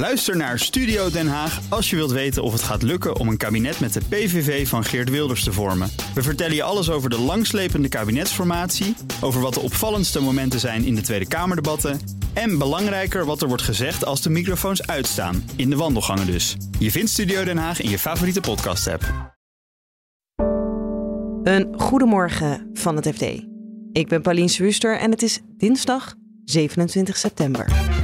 Luister naar Studio Den Haag als je wilt weten of het gaat lukken om een kabinet met de PVV van Geert Wilders te vormen. We vertellen je alles over de langslepende kabinetsformatie, over wat de opvallendste momenten zijn in de Tweede Kamerdebatten en belangrijker wat er wordt gezegd als de microfoons uitstaan, in de wandelgangen dus. Je vindt Studio Den Haag in je favoriete podcast-app. Een goedemorgen van het FD. Ik ben Paulien Swuster en het is dinsdag 27 september.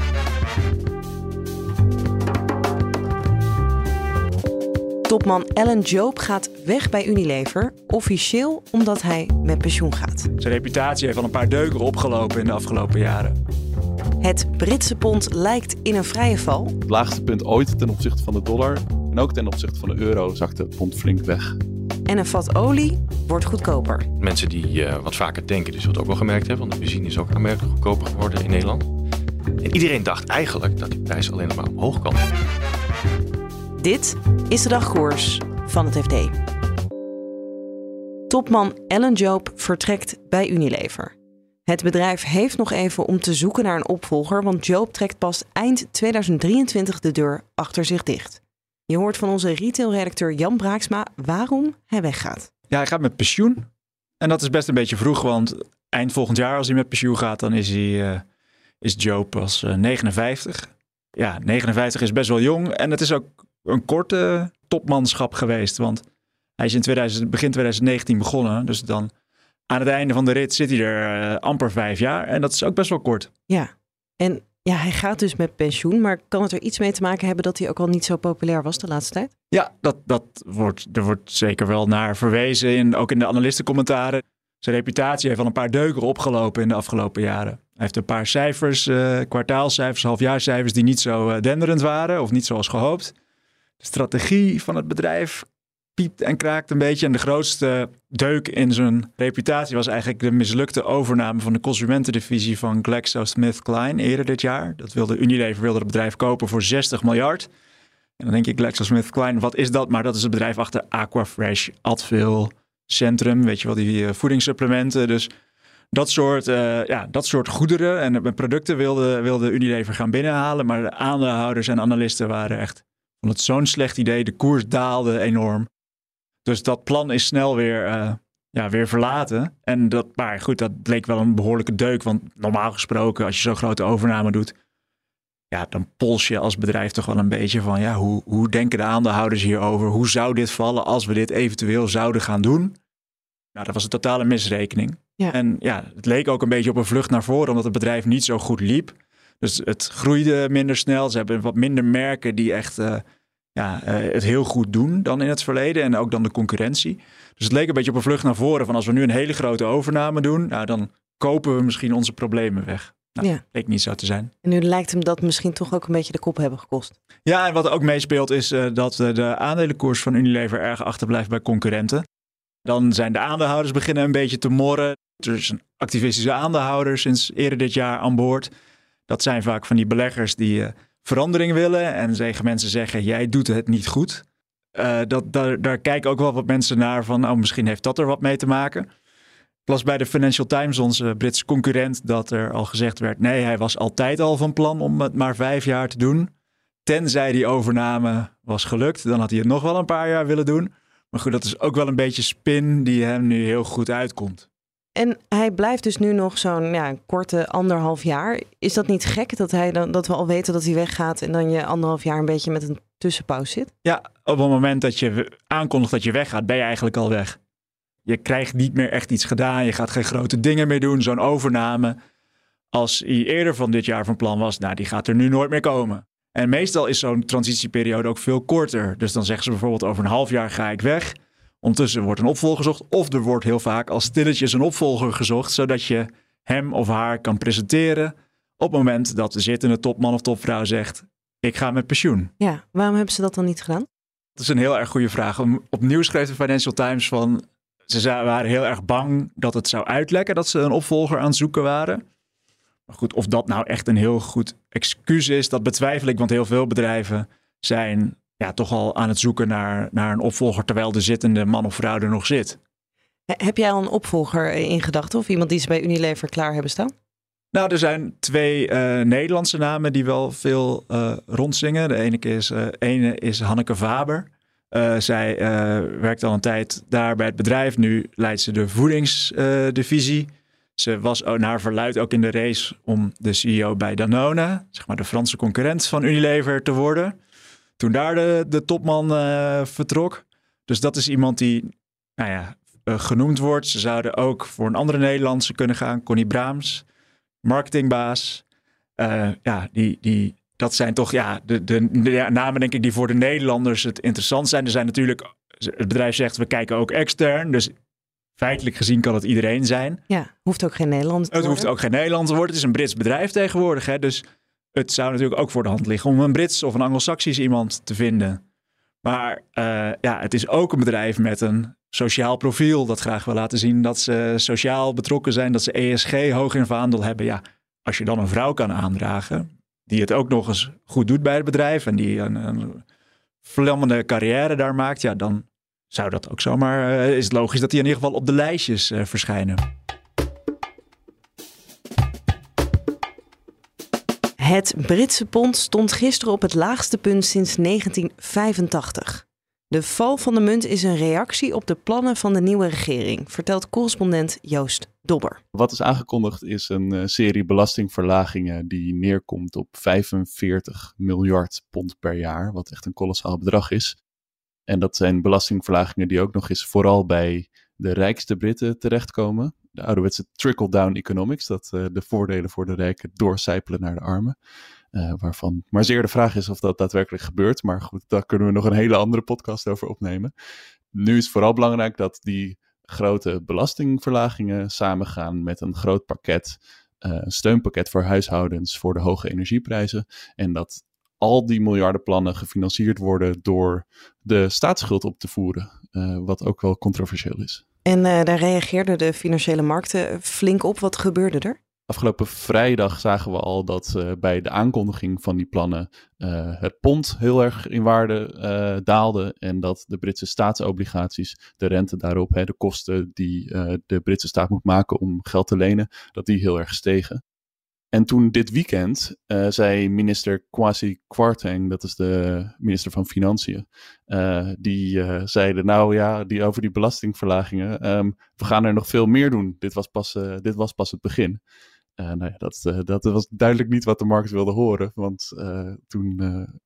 Topman Alan Job gaat weg bij Unilever, officieel omdat hij met pensioen gaat. Zijn reputatie heeft al een paar deuken opgelopen in de afgelopen jaren. Het Britse pond lijkt in een vrije val. Het laagste punt ooit ten opzichte van de dollar. En ook ten opzichte van de euro zakte het pond flink weg. En een vat olie wordt goedkoper. Mensen die uh, wat vaker denken, dus wat ook wel gemerkt hebben, want de benzine is ook aanmerkelijk goedkoper geworden in Nederland. En iedereen dacht eigenlijk dat die prijs alleen maar omhoog kan. Dit is de dagkoers van het FD. Topman Ellen Job vertrekt bij Unilever. Het bedrijf heeft nog even om te zoeken naar een opvolger, want Job trekt pas eind 2023 de deur achter zich dicht. Je hoort van onze retailredacteur Jan Braaksma waarom hij weggaat. Ja, hij gaat met pensioen. En dat is best een beetje vroeg, want eind volgend jaar als hij met pensioen gaat, dan is, hij, uh, is pas uh, 59. Ja, 59 is best wel jong en het is ook een korte topmanschap geweest, want hij is in 2000, begin 2019 begonnen, dus dan aan het einde van de rit zit hij er uh, amper vijf jaar en dat is ook best wel kort. Ja, en ja, hij gaat dus met pensioen, maar kan het er iets mee te maken hebben dat hij ook al niet zo populair was de laatste tijd? Ja, dat, dat wordt, er wordt zeker wel naar verwezen, in, ook in de analistencommentaren. Zijn reputatie heeft al een paar deuken opgelopen in de afgelopen jaren. Hij heeft een paar cijfers, uh, kwartaalcijfers, halfjaarcijfers die niet zo uh, denderend waren of niet zoals gehoopt. De strategie van het bedrijf piept en kraakt een beetje. En de grootste deuk in zijn reputatie was eigenlijk de mislukte overname van de consumentendivisie van GlaxoSmithKline eerder dit jaar. Dat wilde Unilever wilde het bedrijf kopen voor 60 miljard. En dan denk ik GlaxoSmithKline, wat is dat? Maar dat is het bedrijf achter Aquafresh, Advil, Centrum, weet je wel, die voedingssupplementen. Dus dat soort, uh, ja, dat soort goederen en producten wilde, wilde Unilever gaan binnenhalen. Maar de aandeelhouders en analisten waren echt vond het zo'n slecht idee. De koers daalde enorm. Dus dat plan is snel weer, uh, ja, weer verlaten. En dat, maar goed, dat bleek wel een behoorlijke deuk. Want normaal gesproken, als je zo'n grote overname doet, ja, dan pols je als bedrijf toch wel een beetje van, ja, hoe, hoe denken de aandeelhouders hierover? Hoe zou dit vallen als we dit eventueel zouden gaan doen? Nou, dat was een totale misrekening. Ja. En ja, het leek ook een beetje op een vlucht naar voren, omdat het bedrijf niet zo goed liep. Dus het groeide minder snel. Ze hebben wat minder merken die echt uh, ja, uh, het heel goed doen dan in het verleden. En ook dan de concurrentie. Dus het leek een beetje op een vlucht naar voren. Van als we nu een hele grote overname doen, nou, dan kopen we misschien onze problemen weg. Nou, ja. leek niet zo te zijn. En nu lijkt hem dat misschien toch ook een beetje de kop hebben gekost. Ja, en wat ook meespeelt is uh, dat de aandelenkoers van Unilever erg achterblijft bij concurrenten. Dan zijn de aandeelhouders beginnen een beetje te morren. Er is een activistische aandeelhouder sinds eerder dit jaar aan boord. Dat zijn vaak van die beleggers die uh, verandering willen. En zeggen mensen zeggen, jij doet het niet goed. Uh, dat, daar, daar kijken ook wel wat mensen naar van, oh, misschien heeft dat er wat mee te maken. Las bij de Financial Times, onze Britse concurrent, dat er al gezegd werd, nee, hij was altijd al van plan om het maar vijf jaar te doen. Tenzij die overname was gelukt, dan had hij het nog wel een paar jaar willen doen. Maar goed, dat is ook wel een beetje spin die hem nu heel goed uitkomt. En hij blijft dus nu nog zo'n ja, korte anderhalf jaar. Is dat niet gek dat, hij dan, dat we al weten dat hij weggaat en dan je anderhalf jaar een beetje met een tussenpauze zit? Ja, op het moment dat je aankondigt dat je weggaat, ben je eigenlijk al weg. Je krijgt niet meer echt iets gedaan, je gaat geen grote dingen meer doen, zo'n overname. Als hij eerder van dit jaar van plan was, nou die gaat er nu nooit meer komen. En meestal is zo'n transitieperiode ook veel korter. Dus dan zeggen ze bijvoorbeeld over een half jaar ga ik weg. Ondertussen wordt een opvolger gezocht. Of er wordt heel vaak als stilletjes een opvolger gezocht. Zodat je hem of haar kan presenteren. Op het moment dat de zittende topman of topvrouw zegt: Ik ga met pensioen. Ja, waarom hebben ze dat dan niet gedaan? Dat is een heel erg goede vraag. Opnieuw schreef de Financial Times van. Ze waren heel erg bang dat het zou uitlekken dat ze een opvolger aan het zoeken waren. Maar goed, of dat nou echt een heel goed excuus is, dat betwijfel ik. Want heel veel bedrijven zijn ja, toch al aan het zoeken naar, naar een opvolger terwijl de zittende man of vrouw er nog zit. Heb jij al een opvolger in gedachten of iemand die ze bij Unilever klaar hebben staan? Nou, er zijn twee uh, Nederlandse namen die wel veel uh, rondzingen. De ene is, uh, ene is Hanneke Faber. zij werkt al een tijd daar bij het bedrijf. Nu leidt ze de voedingsdivisie. ze was naar verluid ook in de race om de CEO bij Danone, zeg maar de Franse concurrent van Unilever, te worden. Toen daar de, de topman vertrok. Dus dat is iemand die nou ja, genoemd wordt. Ze zouden ook voor een andere Nederlandse kunnen gaan, Connie Braams marketingbaas. Uh, ja, die, die, dat zijn toch ja, de, de, de, namen denk ik die voor de Nederlanders het interessant zijn. Er zijn natuurlijk, het bedrijf zegt we kijken ook extern. Dus feitelijk gezien kan het iedereen zijn. Ja, hoeft ook geen Nederlander te Het hoeft ook geen Nederlander te worden. Het is een Brits bedrijf tegenwoordig. Hè? Dus het zou natuurlijk ook voor de hand liggen om een Brits of een Anglo-Saxisch iemand te vinden. Maar uh, ja, het is ook een bedrijf met een sociaal profiel. Dat graag wil laten zien dat ze sociaal betrokken zijn, dat ze ESG hoog in vaandel hebben. Ja, als je dan een vrouw kan aandragen, die het ook nog eens goed doet bij het bedrijf en die een, vlammende carrière daar maakt, ja, dan zou dat ook zomaar, uh, is het logisch dat die in ieder geval op de lijstjes uh, verschijnen. Het Britse pond stond gisteren op het laagste punt sinds 1985. De val van de munt is een reactie op de plannen van de nieuwe regering, vertelt correspondent Joost Dobber. Wat is aangekondigd is een uh, serie belastingverlagingen die neerkomt op 45 miljard pond per jaar, wat echt een kolossaal bedrag is. En dat zijn belastingverlagingen die ook nog eens vooral bij de rijkste Britten terechtkomen. De ouderwetse trickle-down economics, dat uh, de voordelen voor de rijken doorcijpelen naar de armen. Uh, waarvan maar zeer de vraag is of dat daadwerkelijk gebeurt. Maar goed, daar kunnen we nog een hele andere podcast over opnemen. Nu is vooral belangrijk dat die grote belastingverlagingen samengaan met een groot pakket, uh, een steunpakket voor huishoudens voor de hoge energieprijzen. En dat al die miljardenplannen gefinancierd worden door de staatsschuld op te voeren, wat ook wel controversieel is. En daar reageerden de financiële markten flink op. Wat gebeurde er? Afgelopen vrijdag zagen we al dat uh, bij de aankondiging van die plannen uh, het pond heel erg in waarde daalde en dat de Britse staatsobligaties, de rente daarop, hè, de kosten die de Britse staat moet maken om geld te lenen, dat die heel erg stegen. En toen dit weekend zei minister Kwasi Kwarteng, dat is de minister van Financiën, die zeiden nou ja, die, over die belastingverlagingen, um, we gaan er nog veel meer doen. Dit was pas, dit was pas het begin. Uh, nou ja, dat, uh, dat was duidelijk niet wat de markt wilde horen. Want uh, toen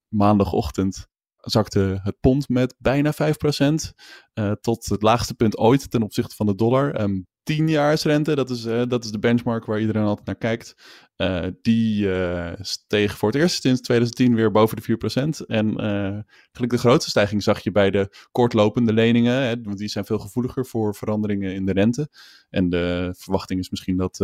maandagochtend zakte het pond met bijna 5% tot het laagste punt ooit ten opzichte van de dollar. Um, 10-jaarsrente, dat, is, dat is de benchmark waar iedereen altijd naar kijkt. Uh, die uh, steeg voor het eerst sinds 2010 weer boven de 4%. En eigenlijk de grootste stijging zag je bij de kortlopende leningen. Hè, want die zijn veel gevoeliger voor veranderingen in de rente. En de verwachting is misschien dat,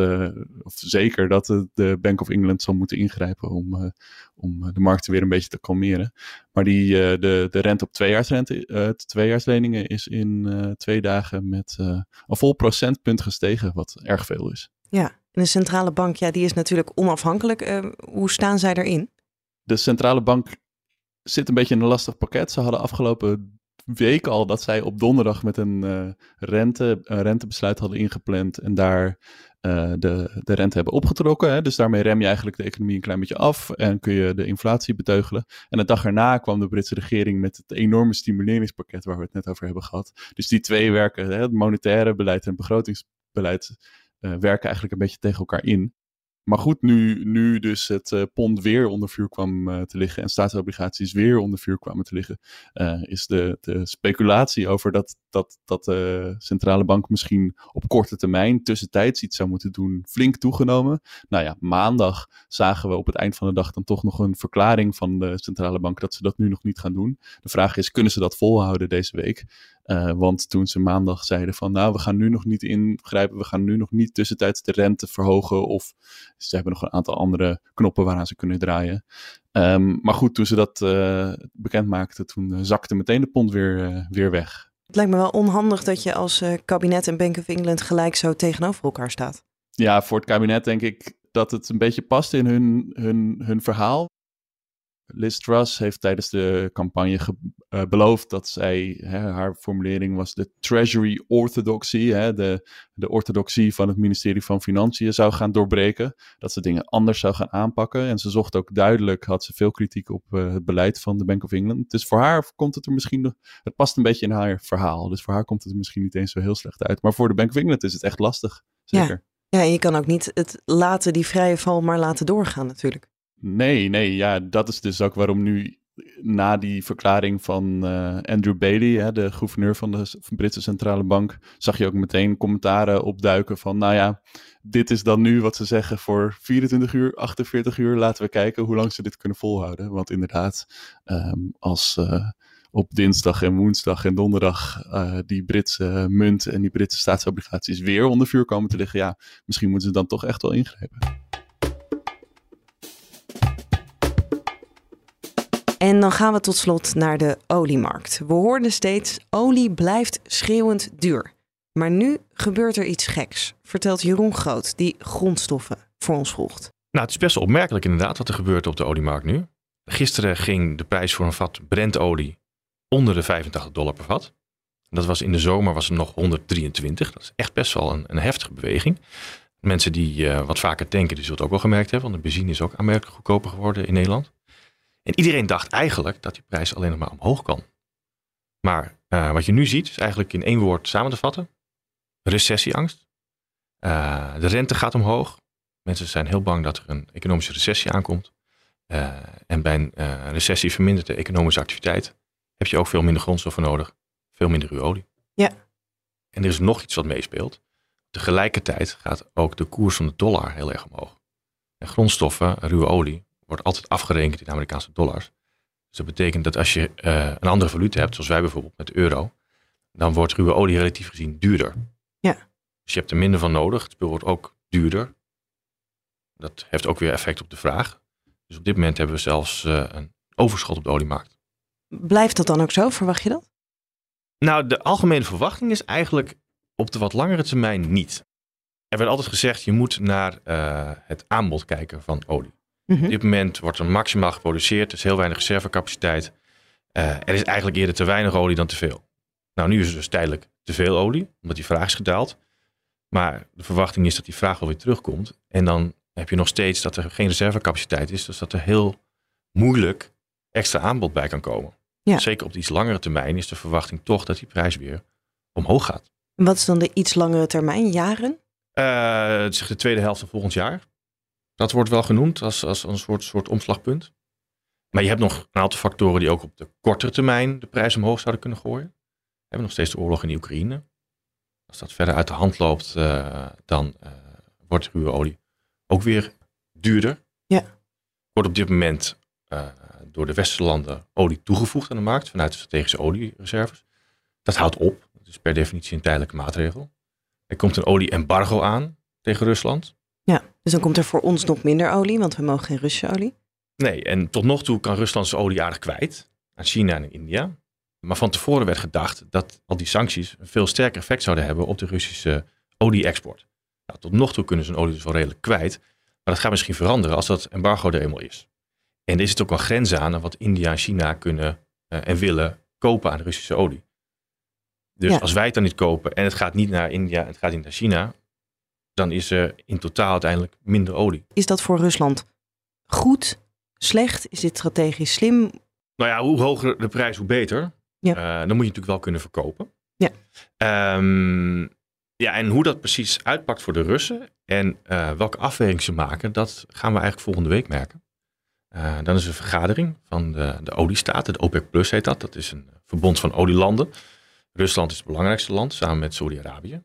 of zeker dat de Bank of England zal moeten ingrijpen om, om de markten weer een beetje te kalmeren. Maar die, de, de rente op tweejaarsrente, tweejaarsleningen is in twee dagen met een vol procentpunt gestegen, wat erg veel is. Ja, en de centrale bank, ja, die is natuurlijk onafhankelijk. Hoe staan zij erin? De centrale bank zit een beetje in een lastig pakket. Ze hadden afgelopen week al dat zij op donderdag met een, uh, rente, een rentebesluit hadden ingepland en daar uh, de, de rente hebben opgetrokken. Hè? Dus daarmee rem je eigenlijk de economie een klein beetje af en kun je de inflatie beteugelen. En de dag erna kwam de Britse regering met het enorme stimuleringspakket waar we het net over hebben gehad. Dus die twee werken, hè? het monetaire beleid en het begrotingsbeleid uh, werken eigenlijk een beetje tegen elkaar in. Maar goed, nu, nu dus het uh, pond weer onder vuur kwam uh, te liggen en staatsobligaties weer onder vuur kwamen te liggen, uh, is de, de speculatie over dat, dat, dat de centrale bank misschien op korte termijn tussentijds iets zou moeten doen flink toegenomen. Nou ja, maandag zagen we op het eind van de dag dan toch nog een verklaring van de centrale bank dat ze dat nu nog niet gaan doen. De vraag is, kunnen ze dat volhouden deze week? Uh, want toen ze maandag zeiden van nou, we gaan nu nog niet ingrijpen, we gaan nu nog niet tussentijds de rente verhogen of ze hebben nog een aantal andere knoppen waaraan ze kunnen draaien. Um, maar goed, toen ze dat uh, bekend maakten, toen uh, zakte meteen de pond weer, weer weg. Het lijkt me wel onhandig dat je als kabinet en Bank of England gelijk zo tegenover elkaar staat. Ja, voor het kabinet denk ik dat het een beetje past in hun, hun, hun verhaal. Liz Truss heeft tijdens de campagne uh, beloofd dat zij, hè, haar formulering was de Treasury Orthodoxy, hè, de, de orthodoxie van het ministerie van Financiën zou gaan doorbreken. Dat ze dingen anders zou gaan aanpakken. En ze zocht ook duidelijk, had ze veel kritiek op uh, het beleid van de Bank of England. Dus voor haar komt het er misschien, het past een beetje in haar verhaal. Dus voor haar komt het er misschien niet eens zo heel slecht uit. Maar voor de Bank of England is het echt lastig, zeker. Ja. Ja, en je kan ook niet het laten, die vrije val, maar laten doorgaan natuurlijk. Nee, nee, ja, dat is dus ook waarom nu na die verklaring van uh, Andrew Bailey, hè, de gouverneur van de Britse Centrale Bank, zag je ook meteen commentaren opduiken van, nou ja, dit is dan nu wat ze zeggen voor 24 uur, 48 uur. Laten we kijken hoe lang ze dit kunnen volhouden. Want inderdaad, um, als uh, op dinsdag en woensdag en donderdag uh, die Britse munt en die Britse staatsobligaties weer onder vuur komen te liggen, ja, misschien moeten ze dan toch echt wel ingrijpen. En dan gaan we tot slot naar de oliemarkt. We hoorden steeds: olie blijft schreeuwend duur. Maar nu gebeurt er iets geks, vertelt Jeroen Groot, die grondstoffen voor ons volgt. Nou, het is best opmerkelijk inderdaad wat er gebeurt op de oliemarkt nu. Gisteren ging de prijs voor een vat Brentolie onder de 85 dollar per vat. Dat was in de zomer was het nog 123. Dat is echt best wel een, een heftige beweging. Mensen die uh, wat vaker tanken, die zullen het ook wel gemerkt hebben. Want de benzine is ook aanmerkelijk goedkoper geworden in Nederland. En iedereen dacht eigenlijk dat die prijs alleen nog maar omhoog kan. Maar uh, wat je nu ziet is eigenlijk in één woord samen te vatten. Recessieangst. Uh, de rente gaat omhoog. Mensen zijn heel bang dat er een economische recessie aankomt. Uh, en bij een recessie vermindert de economische activiteit. Heb je ook veel minder grondstoffen nodig. Veel minder ruwe olie. Ja. En er is nog iets wat meespeelt. Tegelijkertijd gaat ook de koers van de dollar heel erg omhoog. En grondstoffen, ruwe olie, wordt altijd afgerekend in Amerikaanse dollars. Dus dat betekent dat als je uh, een andere valuta hebt, zoals wij bijvoorbeeld met de euro, dan wordt ruwe olie relatief gezien duurder. Ja. Dus je hebt er minder van nodig. Het spul wordt ook duurder. Dat heeft ook weer effect op de vraag. Dus op dit moment hebben we zelfs uh, een overschot op de oliemarkt. Blijft dat dan ook zo? Verwacht je dat? Nou, de algemene verwachting is eigenlijk op de wat langere termijn niet. Er werd altijd gezegd, je moet naar uh, het aanbod kijken van olie. Mm Op dit moment wordt er maximaal geproduceerd. Er is heel weinig reservecapaciteit. Uh, er is eigenlijk eerder te weinig olie dan te veel. Nou, nu is er dus tijdelijk te veel olie, omdat die vraag is gedaald. Maar de verwachting is dat die vraag wel weer terugkomt. En dan heb je nog steeds dat er geen reservecapaciteit is. Dus dat er heel moeilijk extra aanbod bij kan komen. Ja. Zeker op de iets langere termijn is de verwachting toch dat die prijs weer omhoog gaat. En wat is dan de iets langere termijn, jaren? Uh, het is de tweede helft van volgend jaar. Dat wordt wel genoemd als, als een soort, soort omslagpunt. Maar je hebt nog een aantal factoren die ook op de kortere termijn de prijs omhoog zouden kunnen gooien. We hebben nog steeds de oorlog in de Oekraïne. Als dat verder uit de hand loopt, uh, dan uh, wordt ruwe olie ook weer duurder. Ja. Wordt op dit moment uh, door de westerse landen olie toegevoegd aan de markt vanuit de strategische oliereserves. Dat houdt op. Dat is per definitie een tijdelijke maatregel. Er komt een olie-embargo aan tegen Rusland. Dus dan komt er voor ons nog minder olie, want we mogen geen Russische olie. Nee, en tot nog toe kan Rusland zijn olie aardig kwijt aan China en India. Maar van tevoren werd gedacht dat al die sancties een veel sterker effect zouden hebben op de Russische olie-export. Nou, tot nog toe kunnen ze hun olie dus wel redelijk kwijt. Maar dat gaat misschien veranderen als dat embargo er eenmaal is. En er zit ook wel grenzen aan wat India en China kunnen uh, en willen kopen aan Russische olie. Dus ja. als wij het dan niet kopen en het gaat niet naar India en het gaat niet naar China, dan is er in totaal uiteindelijk minder olie. Is dat voor Rusland goed, slecht? Is dit strategisch slim? Nou ja, hoe hoger de prijs, hoe beter. Ja. Uh, dan moet je natuurlijk wel kunnen verkopen. Ja. Um, ja, en hoe dat precies uitpakt voor de Russen en uh, welke afweging ze maken, dat gaan we eigenlijk volgende week merken. Uh, dan is er een vergadering van de, de oliestaten, de OPEC Plus heet dat. Dat is een verbond van olielanden. Rusland is het belangrijkste land, samen met Saudi-Arabië.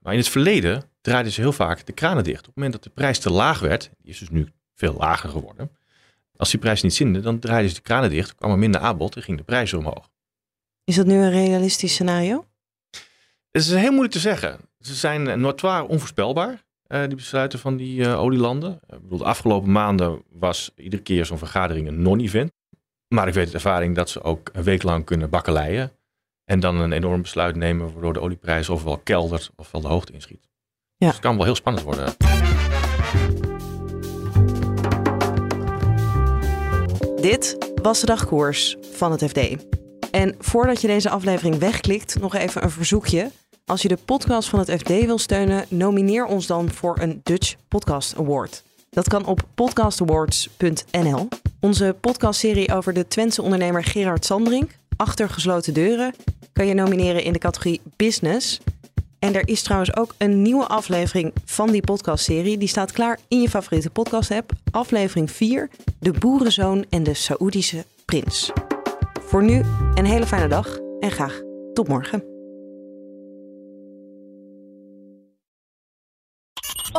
Maar in het verleden draaiden ze heel vaak de kranen dicht. Op het moment dat de prijs te laag werd, die is dus nu veel lager geworden. Als die prijs niet zinde, dan draaiden ze de kranen dicht, kwam er minder aanbod en ging de prijs omhoog. Is dat nu een realistisch scenario? Het is heel moeilijk te zeggen. Ze zijn notoire onvoorspelbaar, uh, die besluiten van die uh, olielanden. Ik bedoel, de afgelopen maanden was iedere keer zo'n vergadering een non-event. Maar ik weet uit ervaring dat ze ook een week lang kunnen bakkeleien. En dan een enorm besluit nemen waardoor de olieprijs ofwel keldert ofwel de hoogte inschiet. Ja. Dus het kan wel heel spannend worden. Dit was de dagkoers van het FD. En voordat je deze aflevering wegklikt, nog even een verzoekje. Als je de podcast van het FD wil steunen, nomineer ons dan voor een Dutch Podcast Award. Dat kan op podcastawards.nl. Onze podcastserie over de Twentse ondernemer Gerard Sandring, Achter gesloten deuren, kan je nomineren in de categorie Business. En er is trouwens ook een nieuwe aflevering van die podcastserie. Die staat klaar in je favoriete podcast-app. Aflevering 4, De Boerenzoon en de Saoedische Prins. Voor nu een hele fijne dag en graag tot morgen.